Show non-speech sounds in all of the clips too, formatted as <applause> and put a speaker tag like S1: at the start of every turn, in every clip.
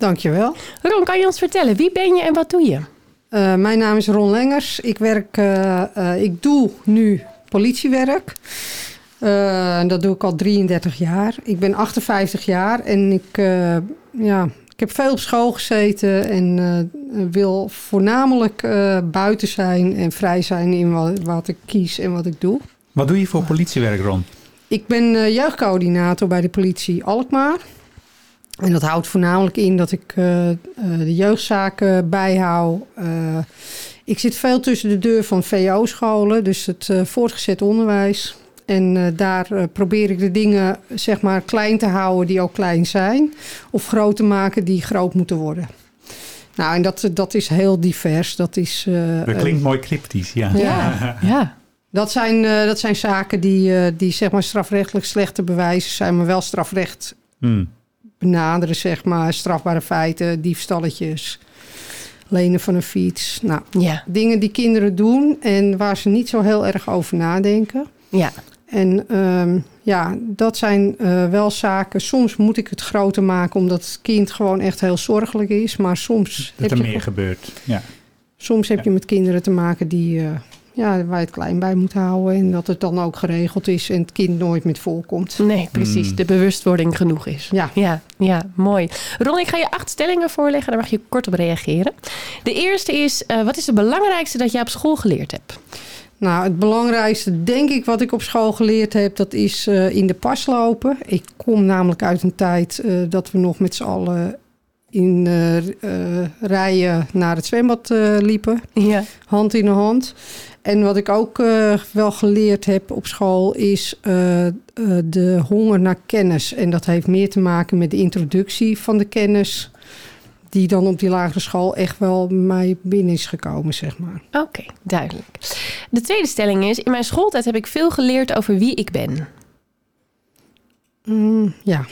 S1: Dankjewel.
S2: Ron, kan je ons vertellen, wie ben je en wat doe je?
S1: Uh, mijn naam is Ron Lengers. Ik, werk, uh, uh, ik doe nu politiewerk. dat doe ik al 33 jaar. Ik ben 58 jaar en ik, ja, ik heb veel op school gezeten en wil voornamelijk buiten zijn en vrij zijn in wat, wat, ik kies en wat ik doe.
S3: Wat doe je voor politiewerk, Ron?
S1: Ik ben jeugdcoördinator bij de politie Alkmaar. En dat houdt voornamelijk in dat ik uh, uh, de jeugdzaken bijhoud. Uh, ik zit veel tussen de deur van VO-scholen, dus het voortgezet onderwijs. En daar probeer ik de dingen zeg maar klein te houden die ook klein zijn. Of groot te maken die groot moeten worden. Nou, en dat, dat is heel divers. Dat, is,
S3: dat klinkt mooi cryptisch, ja.
S2: Ja, ja.
S1: Dat zijn, dat zijn zaken die, die zeg maar strafrechtelijk slecht te bewijzen zijn, maar wel strafrecht hmm benaderen, zeg maar. Strafbare feiten, diefstalletjes, lenen van een fiets. Nou, ja. dingen die kinderen doen en waar ze niet zo heel erg over nadenken.
S2: Ja.
S1: En um, ja, dat zijn uh, wel zaken. Soms moet ik het groter maken omdat het kind gewoon echt heel zorgelijk is. Maar soms.
S3: Dat er meer gebeurt. Ja.
S1: Soms heb je met kinderen te maken die. Uh, ja, waar je het klein bij moet houden. En dat het dan ook geregeld is en het kind nooit met voorkomt.
S2: Nee, precies. Mm. De bewustwording genoeg is.
S1: Ja.
S2: ja. Ja, mooi. Ron, ik ga je acht stellingen voorleggen. Daar mag je kort op reageren. De eerste is, uh, wat is het belangrijkste dat je op school geleerd hebt?
S1: Nou, het belangrijkste, denk ik, wat ik op school geleerd heb, dat is uh, in de pas lopen. Ik kom namelijk uit een tijd uh, dat we nog met z'n allen in rijen naar het zwembad liepen.
S2: Ja.
S1: Hand in de hand. En wat ik ook wel geleerd heb op school is de honger naar kennis. En dat heeft meer te maken met de introductie van de kennis. Die dan op die lagere school echt wel bij mij binnen is gekomen, zeg maar.
S2: Oké, okay, duidelijk. De tweede stelling is: In mijn schooltijd heb ik veel geleerd over wie ik ben.
S1: Mm, ja.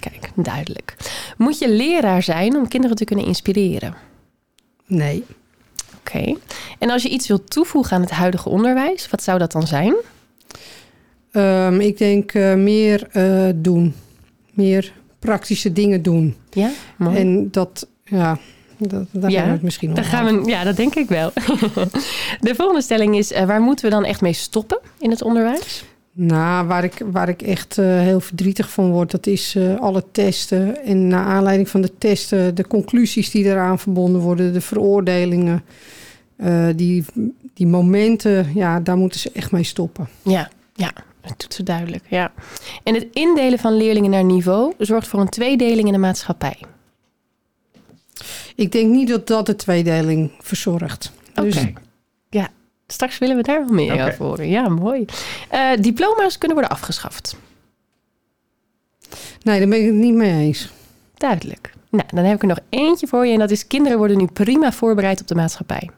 S2: Kijk, duidelijk. Moet je leraar zijn om kinderen te kunnen inspireren?
S1: Nee.
S2: Oké. En als je iets wilt toevoegen aan het huidige onderwijs, wat zou dat dan zijn?
S1: Um, ik denk uh, meer uh, doen. Meer praktische dingen doen.
S2: Ja, mooi.
S1: En dat, ja, dat, daar ja, gaan we het misschien
S2: nog gaan we, Ja, dat denk ik wel. <laughs> De volgende stelling is, uh, waar moeten we dan echt mee stoppen in het onderwijs?
S1: Nou, waar ik, waar ik echt uh, heel verdrietig van word, dat is uh, alle testen. En naar aanleiding van de testen, de conclusies die eraan verbonden worden, de veroordelingen. Uh, die, die momenten, ja, daar moeten ze echt mee stoppen.
S2: Ja, ja, dat doet ze duidelijk. Ja. En het indelen van leerlingen naar niveau zorgt voor een tweedeling in de maatschappij.
S1: Ik denk niet dat dat de tweedeling verzorgt.
S2: Oké. Dus, straks willen we daar wel meer okay. over horen. Ja, mooi. Uh, diploma's kunnen worden afgeschaft.
S1: Nee, daar ben ik het niet mee eens.
S2: Duidelijk. Nou, dan heb ik er nog eentje voor je en dat is kinderen worden nu prima voorbereid op de maatschappij.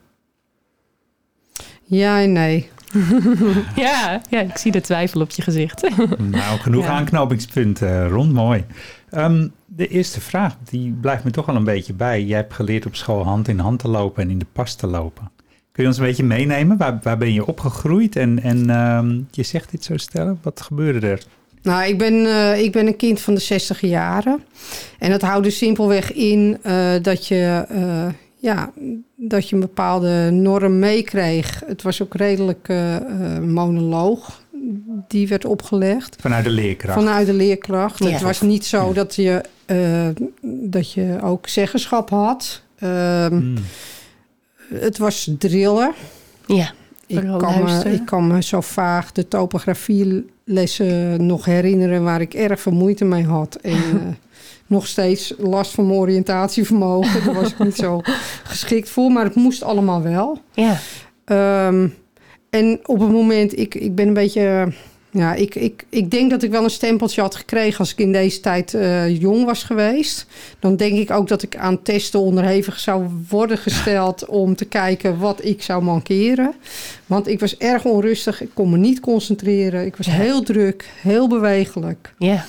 S1: Ja en nee. <laughs>
S2: ja, ja, ik zie de twijfel op je gezicht. <laughs>
S3: nou, genoeg ja. aanknopingspunten, Ron. Mooi. Um, de eerste vraag, die blijft me toch wel een beetje bij. Jij hebt geleerd op school hand in hand te lopen en in de pas te lopen. Kun je ons een beetje meenemen? Waar, waar ben je opgegroeid? En, en um, je zegt dit zo stellen. Wat gebeurde er?
S1: Nou, ik ben, uh, ik ben een kind van de 60 jaren. En dat houdt dus simpelweg in uh, dat je... Uh, ja, dat je een bepaalde norm meekreeg. Het was ook redelijk monoloog die werd opgelegd.
S3: Vanuit de leerkracht?
S1: Vanuit de leerkracht. Ja. Het was niet zo dat, je, uh, dat je ook zeggenschap had. Mm. Het was drillen.
S2: Ja,
S1: ik kan, me, ik kan me zo vaag de topografielessen nog herinneren... waar ik erg veel moeite mee had. En <laughs> nog steeds last van mijn oriëntatievermogen. Daar was ik niet zo <laughs> geschikt voor, maar het moest allemaal wel.
S2: Ja.
S1: Um, en op het moment, ik, ik ben een beetje Ja, ik, ik, ik denk dat ik wel een stempeltje had gekregen als ik in deze tijd eh, jong was geweest. Dan denk ik ook dat ik aan testen onderhevig zou worden gesteld <laughs> om te kijken wat ik zou mankeren. Want ik was erg onrustig, ik kon me niet concentreren. Ik was heel druk, heel bewegelijk.
S2: Ja.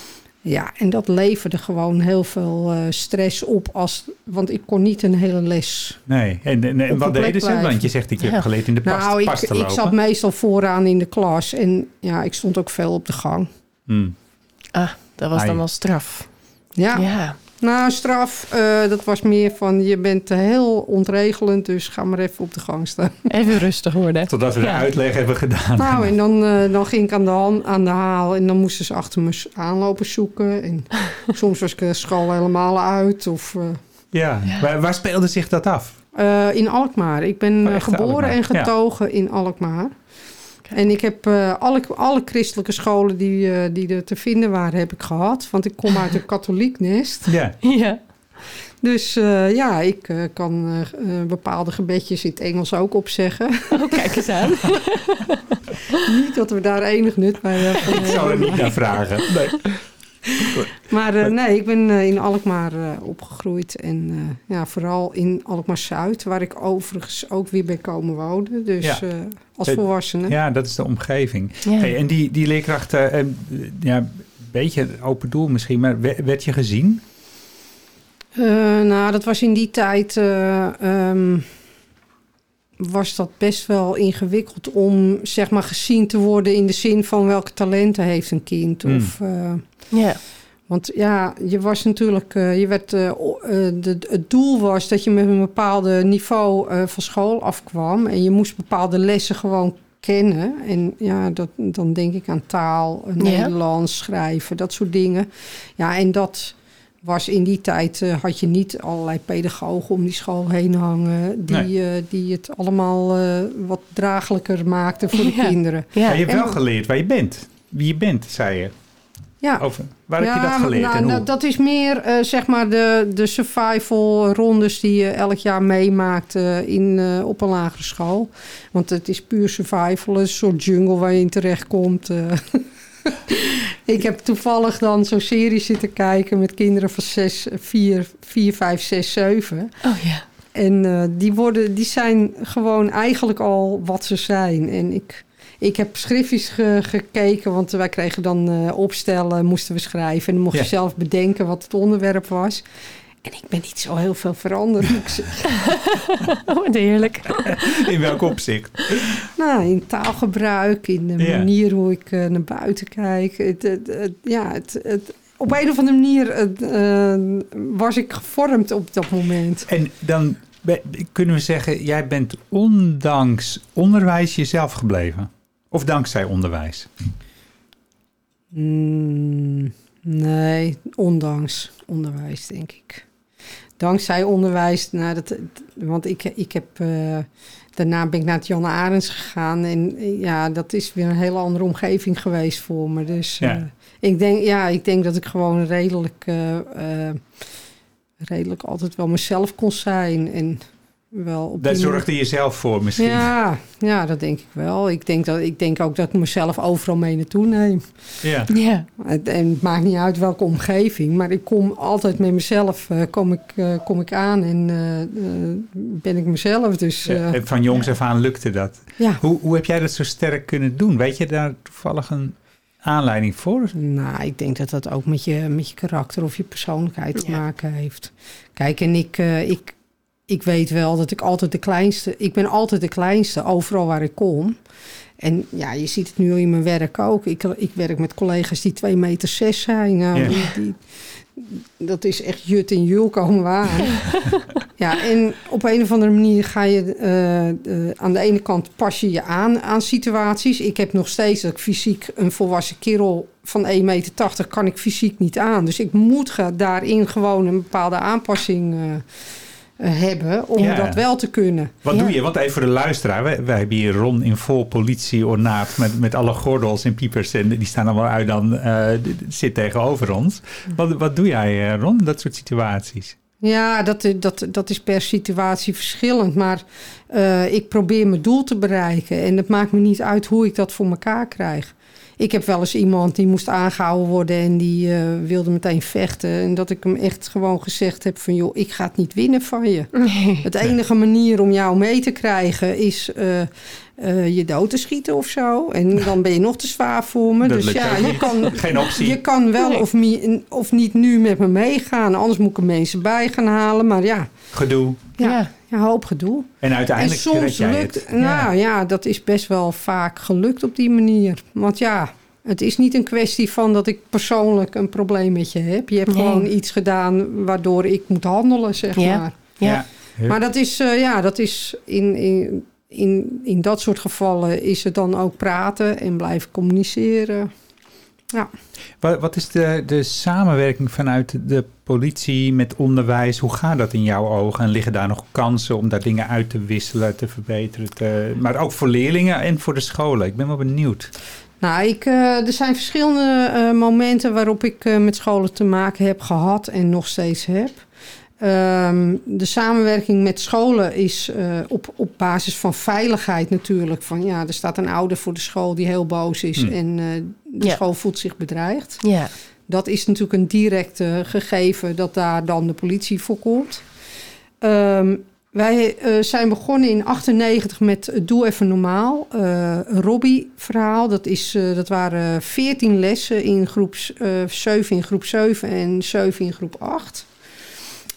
S1: Ja, en dat leverde gewoon heel veel eh, stress op. Als, want ik kon niet een hele les.
S3: Nee, en, en, en
S1: Op
S3: wat deden ze? Want je zegt, ik
S2: Ja.
S3: heb geleerd in de pas,
S1: nou, ik, ik zat meestal vooraan in de klas. En ja, ik stond ook veel op de gang.
S3: Hmm.
S2: Ah, dat was
S3: Ai.
S2: dan wel straf.
S1: Ja,
S2: Ja.
S1: Nou straf, eh, dat was meer van je bent heel ontregelend. Dus ga maar even op de gang staan. <laughs>
S2: Even rustig worden.
S3: Totdat we de
S2: Ja.
S3: uitleg hebben gedaan.
S1: Nou, en dan, eh, dan ging ik aan de, hand, aan de haal. En dan moesten ze achter me aanlopen zoeken. En <laughs> soms was ik de school helemaal uit. Of... eh,
S3: ja,
S2: Ja.
S3: Waar, waar speelde zich dat af?
S1: Eh, in Alkmaar. Ik ben
S3: Oh,
S1: geboren
S3: Alkmaar.
S1: en getogen in Alkmaar. En ik heb eh, alle, alle christelijke scholen die, eh, die er te vinden waren, heb ik gehad. Want ik kom uit een <laughs> katholiek nest.
S3: Ja,
S2: Ja.
S1: Dus eh, ja, ik eh, kan eh, eh, bepaalde gebedjes in het Engels ook opzeggen.
S2: Oh, kijk eens aan. <laughs>
S1: niet dat we daar enig nut bij hebben.
S3: ik zou er niet naar vragen. Nee. <laughs>
S1: Maar eh, nee, ik ben eh, in Alkmaar eh, opgegroeid. En ja, vooral in Alkmaar-Zuid, waar ik overigens ook weer ben komen wonen. Dus
S3: Ja.
S1: als volwassene.
S3: Ja, dat is de omgeving.
S2: Ja.
S3: Hey, en die, die leerkrachten, ja, een beetje open doel misschien, maar we- werd je gezien?
S1: Nou, dat was in die tijd. eh, ehm, was dat best wel ingewikkeld om zeg maar gezien te worden in de zin van welke talenten heeft een kind.
S3: Hmm.
S1: Of, eh,
S2: Ja.
S1: want ja, je was natuurlijk, eh, je werd, eh, de, het doel was dat je met een bepaald niveau eh, van school afkwam en je moest bepaalde lessen gewoon kennen. En ja, dat, dan denk ik aan taal. Nederlands, schrijven, dat soort dingen. Ja, en dat was in die tijd, eh, had je niet allerlei pedagogen om die school heen hangen, die, eh, die het allemaal eh, wat draaglijker maakten voor de
S2: Ja.
S1: kinderen.
S2: Ja.
S3: Maar je hebt
S1: en-
S3: wel geleerd waar je bent. Wie je bent, zei je.
S1: Ja.
S3: Over, waar heb je dat
S1: maar
S3: geleerd
S1: nou,
S3: en hoe?
S1: nou, dat is meer eh, zeg maar de, de survival rondes die je elk jaar meemaakt in, eh, op een lagere school. Want het is puur survival, een soort jungle waar je in terechtkomt. eh. <laughs> <laughs> ik heb toevallig dan zo'n serie zitten kijken met kinderen van 6, 4, 4 5, 6, 7.
S2: Oh ja.
S1: En eh, die, worden, die zijn gewoon eigenlijk al wat ze zijn. En ik, ik heb schriftjes ge- gekeken, want wij kregen dan eh, opstellen, moesten we schrijven. En dan mocht
S3: Ja.
S1: je zelf bedenken wat het onderwerp was. En ik ben niet zo heel veel veranderd. moet ik zeggen. <laughs>
S2: Oh, heerlijk.
S3: In welk opzicht?
S1: nou, in taalgebruik, in de
S3: Ja.
S1: manier hoe ik eh, naar buiten kijk. Het, het, het- ja, het, het, op een of andere manier het, eh, was ik gevormd op dat moment.
S3: En dan kunnen we zeggen, jij bent ondanks onderwijs jezelf gebleven. Of dankzij onderwijs.
S1: Mm, nee, ondanks onderwijs, denk ik. Dankzij onderwijs, nou, dat, want ik, ik heb... eh, daarna ben ik naar het Janne Arends gegaan. En eh, ja, dat is weer een hele andere omgeving geweest voor me. Dus
S3: Ja.
S1: eh, ik, denk, ja, ik denk dat ik gewoon redelijk... redelijk altijd wel mezelf kon zijn. En wel op
S3: Daar zorgde je zelf voor misschien.
S1: Ja, ja, dat denk ik wel. Ik denk, dat, ik denk ook dat ik mezelf overal mee naartoe neem.
S3: Ja.
S2: Ja.
S1: Het, en het maakt niet uit welke omgeving, maar ik kom altijd met mezelf eh, kom ik, eh, kom ik aan en eh, ben ik mezelf. Dus
S3: Ja,
S1: eh,
S3: van jongs af aan lukte dat.
S1: ja.
S3: Hoe, hoe heb jij dat zo sterk kunnen doen? Weet je daar toevallig een aanleiding voor?
S1: Nou, ik denk dat dat ook met je, met je karakter of je persoonlijkheid te maken heeft. Kijk, en ik, eh, ik, ik weet wel dat ik altijd de kleinste... Ik ben altijd de kleinste, overal waar ik kom. En ja, je ziet het nu in mijn werk ook. Ik, ik werk met collega's die 2 meter zes zijn. Nou, die, die, dat is echt jut en jul komen we aan. <laughs> ja, en op een of andere manier ga je... eh, aan de ene kant pas je je aan aan situaties. Ik heb nog steeds dat ik fysiek een volwassen kerel van 1,80 meter... kan ik fysiek niet aan. Dus ik moet daarin gewoon een bepaalde aanpassing... eh, hebben om
S3: Ja.
S1: dat wel te kunnen.
S3: Wat
S2: Ja.
S3: doe je? Want even voor de luisteraar. Wij, wij hebben hier Ron in vol politieornaat met, met alle gordels en piepers. En die staan allemaal uit dan, eh, zit tegenover ons. Wat, wat doe jij, eh, Ron, in dat soort situaties?
S1: Ja, dat, dat, dat is per situatie verschillend. Maar eh, ik probeer mijn doel te bereiken. En het maakt me niet uit hoe ik dat voor elkaar krijg. Ik heb wel eens iemand die moest aangehouden worden en die eh, wilde meteen vechten. En dat ik hem echt gewoon gezegd heb van joh, ik ga het niet winnen van je. Het enige manier om jou mee te krijgen is eh, eh, je dood te schieten of zo. En dan ben je nog te zwaar voor me.
S3: Dat
S1: dus ja, je
S3: niet.
S1: kan, <laughs>
S3: Geen optie.
S1: je kan wel
S2: Nee.
S1: of, of niet nu met me meegaan. Anders moet ik er mensen bij gaan halen. Maar ja,
S3: Gedoe.
S1: ja,
S2: Ja.
S1: ja. hoop gedoe.
S3: En
S1: En
S3: uiteindelijk red
S1: soms
S3: jij
S1: lukt,
S3: het.
S1: nou ja. dat is best wel vaak gelukt op die manier. Want ja, het is niet een kwestie van dat ik persoonlijk een probleem met je heb. Je hebt
S2: Nee.
S1: gewoon iets gedaan waardoor ik moet handelen, zeg
S2: Ja.
S1: maar.
S2: Ja.
S3: Ja.
S1: Maar dat is, eh, ja, dat is in, in, in, in dat soort gevallen is het dan ook praten en blijven communiceren.
S3: Wat, wat is de, de samenwerking vanuit de politie met onderwijs? Hoe gaat dat in jouw ogen? En liggen daar nog kansen om daar dingen uit te wisselen, te verbeteren? Te, maar ook voor leerlingen en voor de scholen. Ik ben wel benieuwd.
S1: Nou, ik, eh, er zijn verschillende eh, momenten waarop ik eh, met scholen te maken heb gehad en nog steeds heb. Ehm, de samenwerking met scholen is eh, op, op basis van veiligheid natuurlijk. Van ja, er staat een ouder voor de school die heel boos is
S3: Hmm.
S1: en eh, de
S2: Ja.
S1: school voelt zich bedreigd.
S2: Ja.
S1: Dat is natuurlijk een direct eh, gegeven dat daar dan de politie voor komt. Ehm, wij eh, zijn begonnen in 98 met Doe Even Normaal. eh, een Robbie-verhaal. Dat, is, eh, dat waren 14 lessen in groep eh 7 in groep 7 en 7 in groep 8.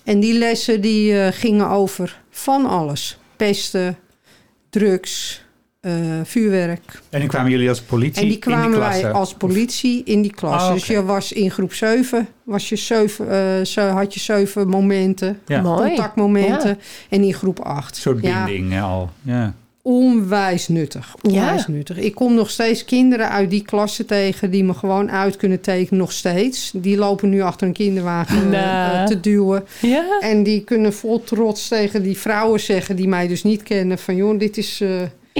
S1: En die lessen die, eh, gingen over van alles. Pesten, drugs, eh, vuurwerk.
S3: En nu kwamen jullie als politie
S1: En die
S3: in die
S1: kwamen wij als politie in die klas.
S3: Ah,
S1: Dus je was in groep 7, was je zeven, eh, zo had je zeven momenten,
S3: Ja.
S2: Mooi.
S1: contactmomenten. En in groep 8.
S3: Een soort binding al. Ja.
S1: Onwijs nuttig. Onwijs
S2: Ja.
S1: nuttig. Ik kom nog steeds kinderen uit die klassen tegen die me gewoon uit kunnen tekenen, nog steeds. Die lopen nu achter een kinderwagen eh,
S2: Nou.
S1: te duwen.
S2: Ja.
S1: En die kunnen vol trots tegen die vrouwen zeggen die mij dus niet kennen: van joh, dit is eh,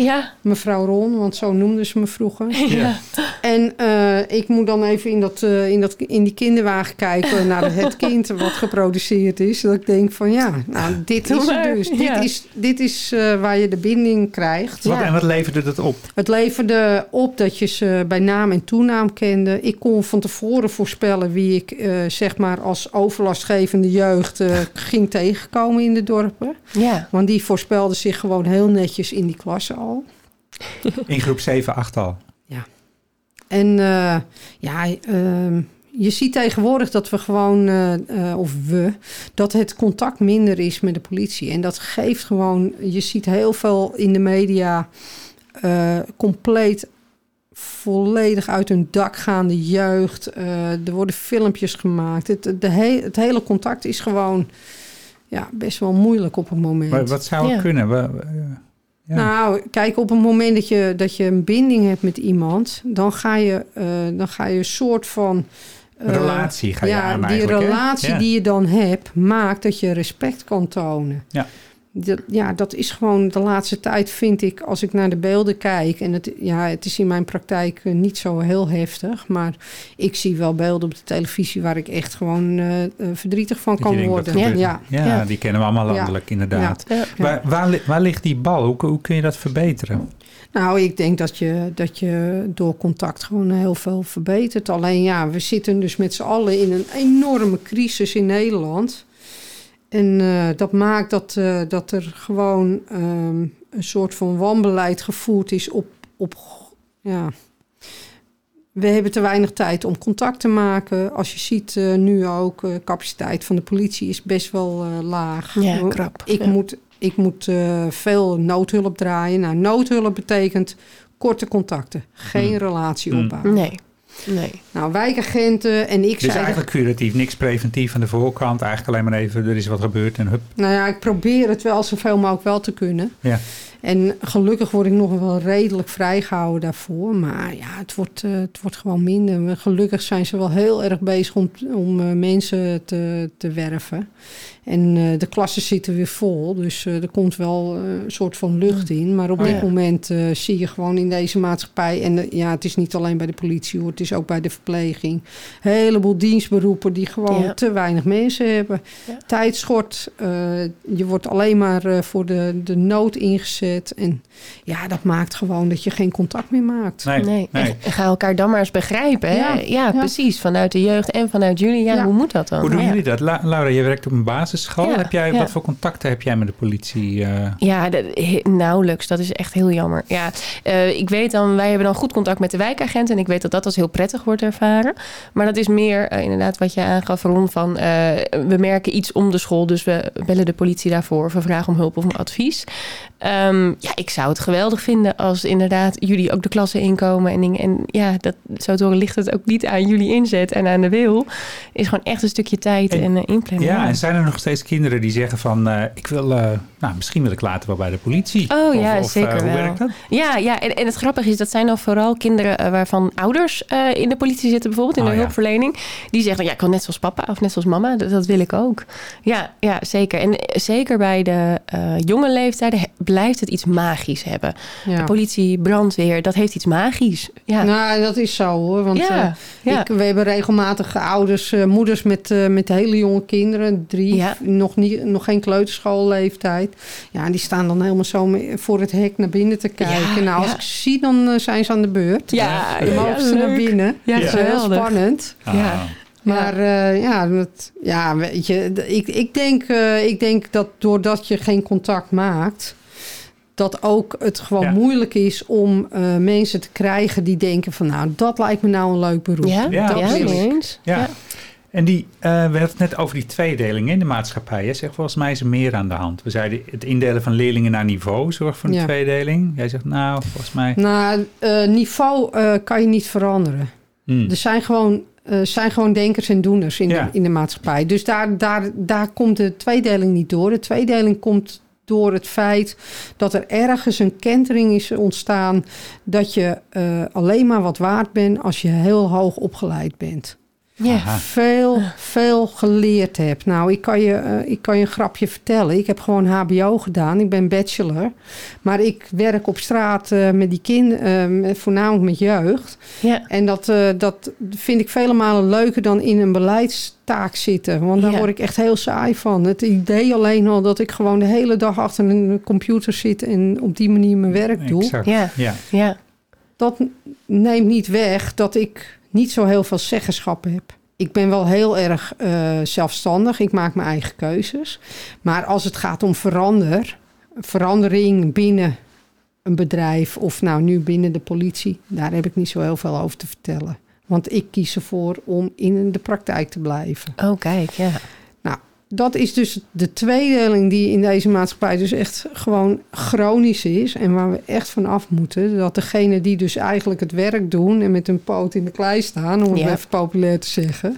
S2: Ja.
S1: mevrouw Ron, want zo noemden ze me vroeger. <laughs>
S2: Ja.
S1: En eh, ik moet dan even in, dat, eh, in, dat, in die kinderwagen kijken naar het kind wat geproduceerd is. Dat ik denk van ja, nou, dit
S2: Doe
S1: is het dus.
S2: ja.
S1: Dit is, dit is eh, waar je de binding krijgt.
S3: Wat,
S2: Ja.
S3: en wat leverde dat op?
S1: Het leverde op dat je ze bij naam en toenaam kende. Ik kon van tevoren voorspellen wie ik eh, zeg maar als overlastgevende jeugd eh, <laughs> ging tegenkomen in de dorpen.
S2: Ja.
S1: Want die voorspelden zich gewoon heel netjes in die klassen al. <laughs>
S3: In groep 7, 8 al.
S1: En eh, ja, ehm, je ziet tegenwoordig dat we gewoon, eh, eh, of we, dat het contact minder is met de politie. En dat geeft gewoon, je ziet heel veel in de media eh, compleet volledig uit hun dak gaande jeugd. Eh, er worden filmpjes gemaakt. Het, de he- het hele contact is gewoon ja, best wel moeilijk op het moment.
S3: Maar wat zou er
S2: Ja.
S3: kunnen? Ja.
S1: Nou, kijk, op het moment dat je, dat je een binding hebt met iemand, dan ga je, eh, dan ga je een soort van. eh,
S3: Relatie ga je
S1: ja,
S3: aan
S1: die
S3: hè?
S1: relatie die je dan hebt, maakt dat je respect kan tonen.
S3: Ja.
S1: Ja, dat is gewoon de laatste tijd, vind ik, als ik naar de beelden kijk. En het, ja, het is in mijn praktijk eh, niet zo heel heftig. Maar ik zie wel beelden op de televisie waar ik echt gewoon eh, eh, verdrietig van
S3: Dat
S1: kan
S3: denkt,
S1: worden. Ja?
S3: Ja,
S2: Ja.
S3: die kennen we allemaal landelijk, inderdaad. Waar, waar ligt die bal? Hoe, hoe kun je dat verbeteren?
S1: Nou, ik denk dat je, dat je door contact gewoon heel veel verbetert. Alleen ja, we zitten dus met z'n allen in een enorme crisis in Nederland. En eh, dat maakt dat, eh, dat er gewoon ehm, een soort van wanbeleid gevoerd is op, op ja. We hebben te weinig tijd om contact te maken. Als je ziet eh, nu ook, de capaciteit van de politie is best wel eh, laag.
S2: Ja, krap.
S1: Ik
S2: Ja.
S1: moet, ik moet eh, veel noodhulp draaien. Nou, noodhulp betekent korte contacten. Geen
S3: Hmm.
S1: relatie
S3: Hmm.
S1: opbouwen.
S2: Nee. Nee.
S1: Nou, wijkagenten en ik
S3: Dus
S1: zei...
S3: eigenlijk curatief, niks preventief aan de voorkant. Eigenlijk alleen maar even, er is wat gebeurd en hup.
S1: Nou ja, ik probeer het wel zoveel mogelijk wel te kunnen.
S3: Ja.
S1: En gelukkig word ik nog wel redelijk vrijgehouden daarvoor. Maar ja, het wordt, eh, het wordt gewoon minder. Gelukkig zijn ze wel heel erg bezig om, om eh, mensen te, te werven. En eh, de klassen zitten weer vol. Dus er komt wel een soort van lucht in. Maar op
S3: Oh,
S1: dit
S2: ja.
S1: moment zie je gewoon in deze maatschappij... en ja, het is niet alleen bij de politie hoor. Het is ook bij de verpleging. Een heleboel dienstberoepen die gewoon
S2: Ja.
S1: te weinig mensen hebben.
S2: Ja.
S1: Tijdschort. je wordt alleen maar voor de, de nood ingezet. En ja, dat maakt gewoon dat je geen contact meer maakt.
S3: Nee,
S2: Nee,
S3: nee.
S2: En ga elkaar dan maar eens begrijpen. Hè? Ja,
S1: Ja, ja.
S2: precies. Vanuit de jeugd en vanuit jullie. Ja,
S1: Ja.
S2: hoe moet dat dan?
S3: Hoe doen
S2: ja.
S3: jullie dat? La- Laura, je werkt op een basisschool.
S2: Ja,
S3: heb jij,
S2: ja.
S3: Wat voor contacten heb jij met de politie? eh?
S2: Ja, dat, he- nauwelijks. Dat is echt heel jammer. Ja, eh, ik weet dan, wij hebben dan goed contact met de wijkagent. En ik weet dat dat als heel prettig wordt ervaren. Maar dat is meer eh, inderdaad wat je aangaf, Ron. Van, eh, we merken iets om de school, dus we bellen de politie daarvoor. Of we vragen om hulp of om advies. Ehm, ja, ik zou het geweldig vinden als inderdaad jullie ook de klassen inkomen. En, en ja, dat, zo te horen ligt het ook niet aan jullie inzet en aan de wil. Is gewoon echt een stukje tijd en,
S3: En-
S2: eh, inplannen.
S3: ja, en zijn er nog steeds kinderen die zeggen van... eh, ik wil, eh, nou, misschien wil ik later wel bij de politie.
S2: Oh,
S3: Of-
S2: ja,
S3: of,
S2: zeker
S3: eh, hoe
S2: wel.
S3: werkt dat?
S2: Ja, ja en, en het grappige is, dat zijn dan vooral kinderen eh, waarvan ouders eh, in de politie zitten, bijvoorbeeld in
S3: Oh,
S2: de
S3: ja.
S2: hulpverlening. Die zeggen, ja, ik kan net zoals papa of net zoals mama, dat, dat wil ik ook. Ja, ja, zeker. En zeker bij de eh, jonge leeftijden blijft het iets magisch hebben.
S1: Ja.
S2: Politie, brandweer, dat heeft iets magisch. Ja,
S1: Nou, dat is zo hoor. Want
S2: ja,
S1: eh,
S2: ja.
S1: Ik, we hebben regelmatig ouders, eh, moeders met, eh, met hele jonge kinderen. Drie,
S2: Ja.
S1: nog, niet, nog geen kleuterschoolleeftijd. Ja, en die staan dan helemaal zo voor het hek naar binnen te kijken.
S2: Ja,
S1: nou, als
S2: ja.
S1: ik ze zie, dan eh, zijn ze aan de beurt.
S2: ja,
S1: Dan mogen ze naar binnen.
S2: Ja,
S1: dat is heel
S2: geweldig.
S1: spannend.
S2: Ja.
S3: Ah.
S1: Maar eh, ja, dat, ja, weet je, ik, ik, denk, eh, ik denk dat doordat je geen contact maakt, dat ook het gewoon
S3: Ja.
S1: moeilijk is om eh, mensen te krijgen die denken van nou, dat lijkt me nou een leuk beroep.
S2: Ja,
S3: Ja,
S2: ja.
S3: Ja. En die, eh, we hadden het net over die tweedeling in de maatschappij. Jij zegt volgens mij is er meer aan de hand. We zeiden het indelen van leerlingen naar niveau zorgt voor een
S1: Ja.
S3: tweedeling. Jij zegt nou, volgens mij...
S1: Nou, eh, niveau eh, kan je niet veranderen.
S3: Hmm.
S1: Er zijn gewoon, zijn gewoon denkers en doeners in,
S3: Ja.
S1: de, in de maatschappij. Dus daar, daar, daar komt de tweedeling niet door. De tweedeling komt door het feit dat er ergens een kentering is ontstaan... dat je alleen maar wat waard bent als je heel hoog opgeleid bent.
S2: Ja.
S3: Aha.
S1: Veel, veel geleerd hebt. Nou, ik kan, je, eh, ik kan je een grapje vertellen. Ik heb gewoon HBO gedaan. Ik ben bachelor. Maar ik werk op straat eh, met die kinderen, voornamelijk met jeugd.
S2: Ja.
S1: En dat, eh, dat vind ik vele malen leuker dan in een beleidstaak zitten. Want daar
S2: Ja.
S1: word ik echt heel saai van. Het idee alleen al dat ik gewoon de hele dag achter een computer zit en op die manier mijn werk doe.
S3: Exact.
S2: Ja.
S3: Ja.
S2: ja.
S1: Dat neemt niet weg dat ik niet zo heel veel zeggenschap heb. Ik ben wel heel erg eh, zelfstandig. Ik maak mijn eigen keuzes. Maar als het gaat om verander, verandering binnen een bedrijf of nou nu binnen de politie, daar heb ik niet zo heel veel over te vertellen. Want ik kies ervoor om in de praktijk te blijven.
S2: Oh, kijk, ja.
S1: Dat is dus de tweedeling die in deze maatschappij dus echt gewoon chronisch is. En waar we echt van af moeten. Dat degene die dus eigenlijk het werk doen en met hun poot in de klei staan, om het
S2: Ja.
S1: even populair te zeggen.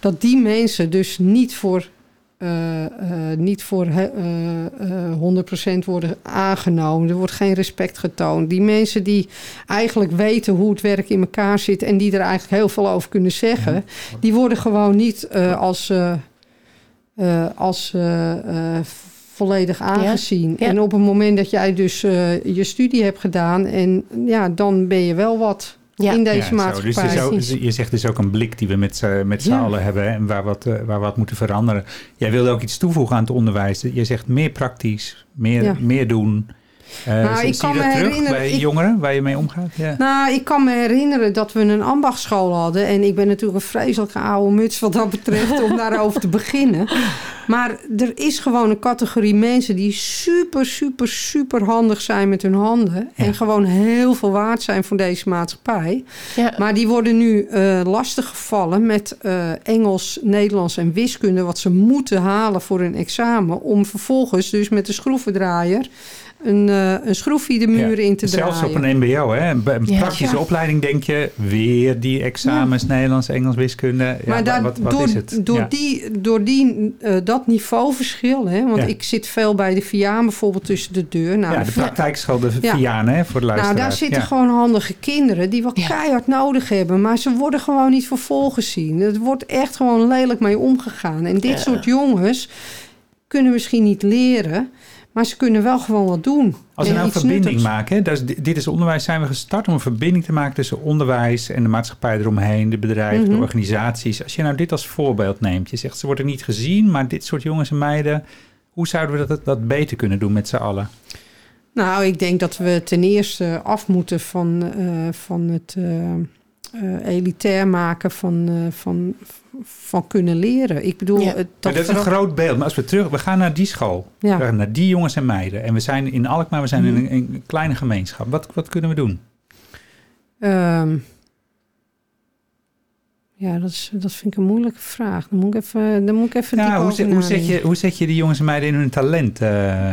S1: Dat die mensen dus niet voor, eh, eh, niet voor he- eh, eh, 100% worden aangenomen. Er wordt geen respect getoond. Die mensen die eigenlijk weten hoe het werk in elkaar zit en die er eigenlijk heel veel over kunnen zeggen, die worden gewoon niet eh, als. Eh, als eh, eh, volledig aangezien.
S2: ja.
S1: En op het moment dat jij dus eh, je studie hebt gedaan... en ja, dan ben je wel wat
S2: Ja.
S1: in deze
S3: Ja, zo.
S1: maatschappij.
S3: Dus het is ook-
S2: Precies.
S3: je zegt dus ook een blik die we met, z'n- met z'n
S1: Ja.
S3: allen hebben en waar wat, waar wat moeten veranderen. Jij wilde ook iets toevoegen aan het onderwijs. Je zegt meer praktisch, meer,
S1: Ja.
S3: meer doen. Eh,
S1: Nou,
S3: zie
S1: ik kan
S3: je dat
S1: me
S3: terug
S1: herinneren-
S3: bij
S1: ik-
S3: jongeren waar je mee omgaat? Ja.
S1: Nou, ik kan me herinneren dat we een ambachtschool hadden. En ik ben natuurlijk een vreselijke oude muts wat dat betreft om daarover te beginnen. <laughs> Maar er is gewoon een categorie mensen die super, super, super handig zijn met hun handen.
S3: Ja.
S1: En gewoon heel veel waard zijn voor deze maatschappij.
S2: Ja.
S1: Maar die worden nu eh lastig gevallen met eh, Engels, Nederlands en wiskunde, wat ze moeten halen voor hun examen. Om vervolgens dus met de schroevendraaier een, een schroefje de muren in te
S3: Zelfs
S1: draaien.
S3: op een mbo, hè? een, praktische
S1: Ja.
S3: opleiding denk je... weer die examens, Nederlands, Engels, wiskunde. Ja,
S1: maar daar,
S3: wat, wat
S1: door,
S3: is het?
S1: door,
S3: Ja.
S1: die, door die, eh, dat niveauverschil, hè, want
S3: Ja.
S1: ik zit veel bij de VIA bijvoorbeeld tussen de deur. Nou,
S3: ja,
S1: de
S3: de
S1: VIA
S3: praktijkschool, de
S1: Ja.
S3: Vianen, hè, voor de
S1: Nou,
S3: luisteraars.
S1: daar zitten
S3: Ja.
S1: gewoon handige kinderen die wat
S2: Ja.
S1: keihard nodig hebben. Maar ze worden gewoon niet voor vol gezien. Er wordt echt gewoon lelijk mee omgegaan. En dit
S2: Ja.
S1: soort jongens kunnen misschien niet leren, maar ze kunnen wel gewoon wat doen.
S3: Als we nou een verbinding
S1: nuttigs.
S3: maken, hè, dit is onderwijs, zijn we gestart om een verbinding te maken tussen onderwijs en de maatschappij eromheen, de bedrijven, de
S1: Mhm.
S3: organisaties. Als je nou dit als voorbeeld neemt, je zegt ze worden niet gezien, maar dit soort jongens en meiden, hoe zouden we dat, dat beter kunnen doen met z'n allen?
S1: Nou, ik denk dat we ten eerste af moeten van, eh, van het eh, eh, elitair maken van, eh, van, van kunnen leren. Ik bedoel,
S2: Ja.
S1: het-
S3: Maar
S1: dat,
S3: dat is een groot beeld. Maar als we terug, we gaan naar die school,
S1: Ja.
S3: we gaan naar die jongens en meiden. En we zijn in Alkmaar, we zijn in
S1: Mhm.
S3: een, een kleine gemeenschap. Wat, wat kunnen we doen?
S1: Ehm, ja, dat, is, dat vind ik een moeilijke vraag. Dan moet ik even, dan moet ik even
S3: hoe, zet, hoe, zet
S1: nadenken.
S3: je, hoe zet je die jongens en meiden in hun talent? eh,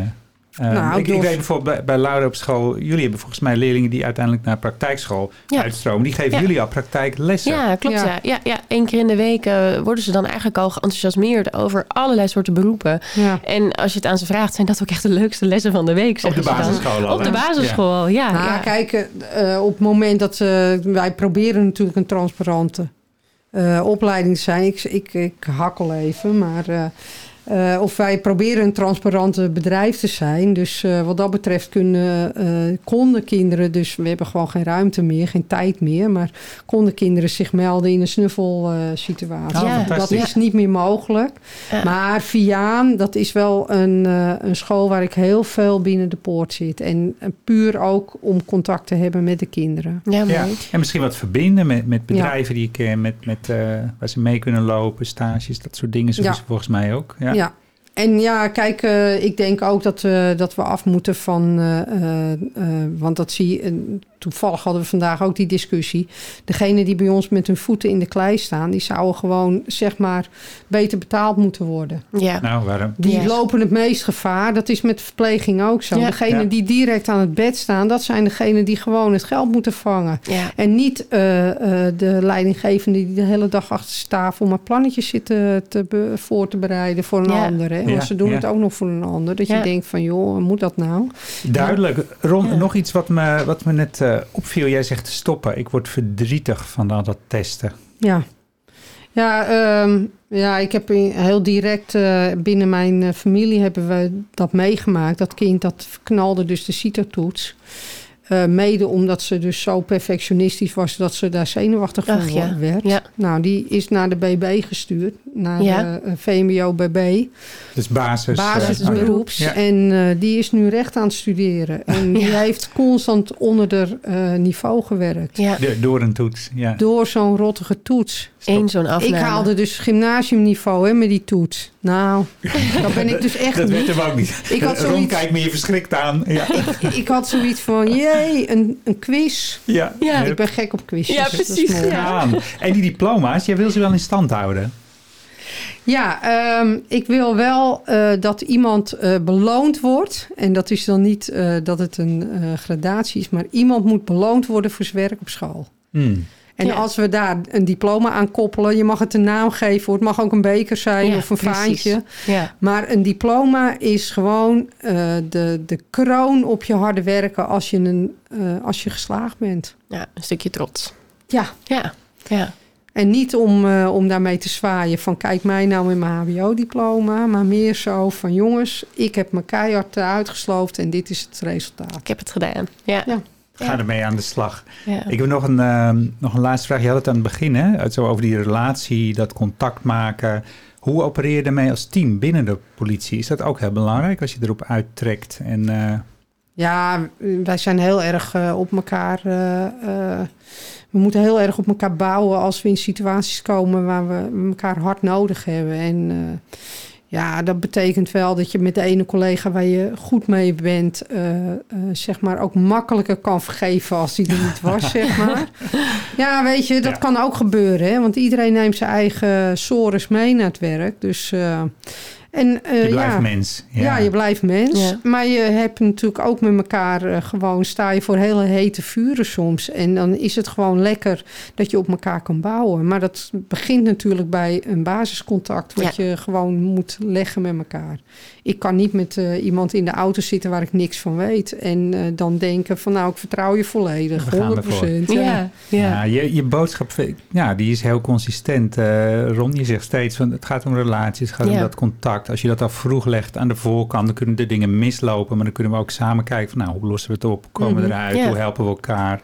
S3: eh,
S1: Nou,
S3: ik, ik weet bijvoorbeeld bij, bij Laura op school, jullie hebben volgens mij leerlingen die uiteindelijk naar praktijkschool
S2: Ja.
S3: uitstromen. Die geven
S2: Ja.
S3: jullie al praktijklessen.
S2: Ja, klopt.
S1: Ja.
S2: Ja. Ja, ja, Eén keer in de week eh, worden ze dan eigenlijk al geenthousiasmeerd over allerlei soorten beroepen.
S1: Ja.
S2: En als je het aan ze vraagt, zijn dat ook echt de leukste lessen van de week.
S3: Op de
S2: ze
S3: basisschool al.
S2: Op de basisschool, ja.
S1: Nou,
S2: ja.
S1: kijk, eh, eh, op het moment dat eh, wij proberen natuurlijk een transparante eh, opleiding te zijn. Ik, ik, ik hakkel even, maar eh, eh, of wij proberen een transparante bedrijf te zijn. Dus eh, wat dat betreft kunnen, eh, konden kinderen, dus we hebben gewoon geen ruimte meer, geen tijd meer, maar konden kinderen zich melden in een snuffelsituatie.
S2: Ja,
S1: dat
S3: fantastisch.
S1: is niet meer mogelijk.
S2: Ja.
S1: Maar Viaan, dat is wel een, eh, een school waar ik heel veel binnen de poort zit. En eh, puur ook om contact te hebben met de kinderen.
S2: Ja.
S3: En misschien wat verbinden met, met bedrijven die je kent, met, met, eh, waar ze mee kunnen lopen, stages, dat soort dingen. Zo
S1: Ja.
S3: is het volgens mij ook. Ja.
S1: Ja. En ja, kijk, eh, ik denk ook dat, eh, dat we af moeten van... eh, want dat zie je... toevallig hadden we vandaag ook die discussie. Degene die bij ons met hun voeten in de klei staan... die zouden gewoon, zeg maar, beter betaald moeten worden.
S2: Ja.
S3: Nou, waarom?
S1: Die lopen het meest gevaar. Dat is met verpleging ook zo.
S2: Ja.
S1: Degenen
S3: Ja.
S1: die direct aan het bed staan... dat zijn degenen die gewoon het geld moeten vangen.
S2: Ja.
S1: En niet eh, eh, de leidinggevende die de hele dag achter zijn tafel maar plannetjes zitten te be- voor te bereiden voor een
S2: Ja.
S1: ander. Hè?
S3: Ja,
S1: Want ze doen
S3: ja.
S1: het ook nog voor een ander. Dat je denkt van joh, moet dat nou?
S3: Duidelijk. Ron,
S2: Ja.
S3: nog iets wat me, wat me net eh, opviel. Jij zegt stoppen. Ik word verdrietig van al dat testen.
S1: Ja. Ja, ehm, ja, ik heb heel direct eh, binnen mijn eh, familie hebben we dat meegemaakt. Dat kind dat knalde dus de CITO-toets. Eh, mede omdat ze dus zo perfectionistisch was dat ze daar zenuwachtig van
S2: ja.
S1: werd.
S2: Ja.
S1: Nou, die is naar de BB gestuurd, naar
S2: Ja.
S1: de eh, VMBO-BB.
S3: Dus basis. eh,
S1: basisberoeps.
S3: ja.
S1: En eh, die is nu recht aan het studeren. En die heeft constant onder de eh, niveau gewerkt.
S2: ja.
S3: De- door een toets. Ja.
S1: Door zo'n rottige toets.
S2: Eén zo'n afname.
S1: Ik haalde dus gymnasiumniveau hè, met die toets. Nou, daar ben ik dus <laughs> echt
S3: Dat
S1: niet.
S3: weet hem ook niet.
S1: Ik had
S3: Ron
S1: zoiets-
S3: kijkt me hier verschrikt aan. Ja.
S1: Ik had zoiets van, <laughs> jee, een, een quiz.
S3: ja.
S2: Ja.
S1: Ik ben gek op quizjes.
S2: Ja,
S1: dat is
S2: precies, ja.
S3: En die diploma's, jij wil ze wel in stand houden.
S1: Ja, ehm, ik wil wel eh, dat iemand eh, beloond wordt. En dat is dan niet eh, dat het een eh, gradatie is, maar iemand moet beloond worden voor zijn werk op school.
S3: Hmm.
S1: En
S2: Ja.
S1: als we daar een diploma aan koppelen, je mag het een naam geven, het mag ook een beker zijn
S2: Ja,
S1: of een
S2: precies.
S1: vaantje.
S2: Ja.
S1: Maar een diploma is gewoon eh, de, de kroon op je harde werken als je, een, eh, als je geslaagd bent.
S2: ja, een stukje trots.
S1: Ja,
S2: Ja. Ja.
S1: en niet om, eh, om daarmee te zwaaien van kijk mij nou met mijn hbo-diploma. Maar meer zo van jongens, ik heb mijn keihard uitgesloofd en dit is het resultaat.
S2: Ik heb het gedaan. Ja.
S1: Ja.
S3: Ga ermee aan de slag.
S2: Ja.
S3: Ik heb nog een, ehm, nog een laatste vraag. Je had het aan het begin, hè? Zo over die relatie, dat contact maken. Hoe opereer je ermee als team binnen de politie? Is dat ook heel belangrijk als je erop uittrekt? En, eh,
S1: Ja, wij zijn heel erg eh, op elkaar. eh, eh, we moeten heel erg op elkaar bouwen als we in situaties komen waar we elkaar hard nodig hebben. En eh, ja, dat betekent wel dat je met de ene collega waar je goed mee bent, eh, eh, zeg maar ook makkelijker kan vergeven als die er niet <laughs> was, zeg maar. Ja, weet je, dat
S3: Ja.
S1: kan ook gebeuren, hè? want iedereen neemt zijn eigen sores mee naar het werk. Dus. eh, En, eh,
S3: Je blijft
S1: ja,
S3: mens.
S1: Ja. je blijft mens.
S2: Ja.
S1: Maar je hebt natuurlijk ook met elkaar eh, gewoon... sta je voor hele hete vuren soms. En dan is het gewoon lekker dat je op elkaar kan bouwen. Maar dat begint natuurlijk bij een basiscontact... wat je gewoon moet leggen met elkaar. Ik kan niet met eh, iemand in de auto zitten waar ik niks van weet. En eh, dan denken van nou, ik vertrouw je volledig.
S3: We gaan
S1: 100 procent.
S2: Ja, ja.
S3: Ja, je, je boodschap ja, die is heel consistent. Ron, je zegt steeds van het gaat om relaties, het gaat om dat contact. Als je dat al vroeg legt aan de voorkant, dan kunnen de dingen mislopen. Maar dan kunnen we ook samen kijken van nou, hoe lossen we het op? Hoe komen we
S2: Mhm,
S3: eruit? Hoe helpen we elkaar?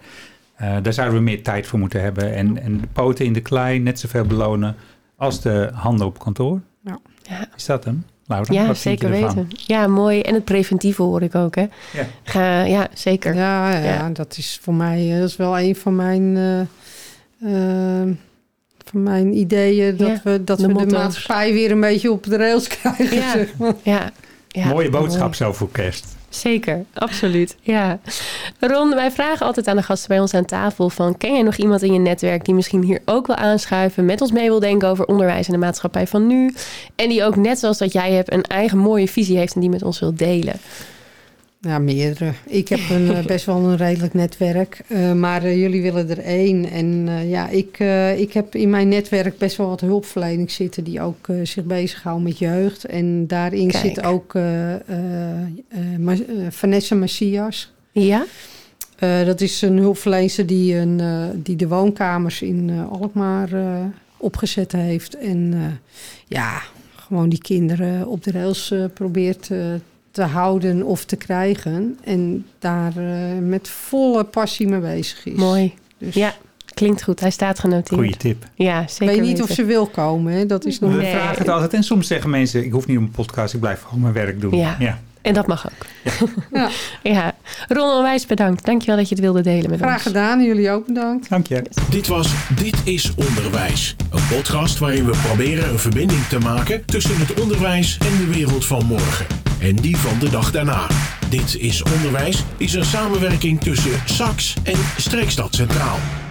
S3: Eh, daar zouden we meer tijd voor moeten hebben. En, en de poten in de klei net zoveel belonen als de handen op kantoor.
S1: Ja.
S2: Ja.
S3: Is dat hem? Laura,
S2: Ja,
S3: wat vind
S2: zeker
S3: je ervan?
S2: weten. Ja, mooi. En het preventieve hoor ik ook, hè?
S3: Ja.
S2: Ga, ja, zeker.
S1: Ja, ja,
S2: Ja.
S1: dat is voor mij eh, dat is wel een van mijn, eh, eh, van mijn ideeën. Dat
S2: Ja,
S1: we, dat
S2: de
S1: we de maatschappij weer een beetje op de rails <laughs> krijgen.
S2: Ja.
S1: Zeg maar.
S2: Ja. ja.
S3: Mooie boodschap
S2: mooi.
S3: zo voor kerst.
S2: Zeker, absoluut. <laughs> Ja. Ron, wij vragen altijd aan de gasten bij ons aan tafel van... ken jij nog iemand in je netwerk die misschien hier ook wil aanschuiven... met ons mee wil denken over onderwijs en de maatschappij van nu... en die ook net zoals dat jij hebt een eigen mooie visie heeft... en die met ons wil delen?
S1: Ja, meerdere. Ik heb een, eh, best wel een redelijk netwerk. eh, maar eh, jullie willen er één. En ja, ik, ik heb in mijn netwerk best wel wat hulpverlening zitten... die ook zich bezighouden met jeugd. En daarin
S2: Kijk.
S1: zit ook Vanessa Macias.
S2: Ja?
S1: Dat is een hulpverlener die, een, die de woonkamers in Alkmaar opgezet heeft. En ja, gewoon die kinderen op de rails probeert eh, te houden of te krijgen. En daar eh, met volle passie mee bezig is.
S2: Mooi.
S1: Dus
S2: Ja, klinkt goed. Hij staat genoteerd.
S3: Goeie tip.
S2: Ja,
S1: ik
S2: zeker
S1: weet niet of ze wil komen. Hè? Dat is nog
S3: We
S2: Nee.
S3: vragen het altijd. En soms zeggen mensen, ik hoef niet op een podcast, ik blijf gewoon mijn werk doen.
S2: Ja.
S3: ja.
S2: En dat mag ook.
S1: Ja.
S2: ja. <laughs> Ron, onwijs bedankt. Dankjewel dat je het wilde delen met
S1: graag
S2: ons.
S1: gedaan. En jullie ook bedankt.
S3: Dank je.
S4: Dit was Dit is Onderwijs. Een podcast waarin we proberen een verbinding te maken tussen het onderwijs en de wereld van morgen. En die van de dag daarna. Dit is Onderwijs is een samenwerking tussen SAX en Streekstad Centraal.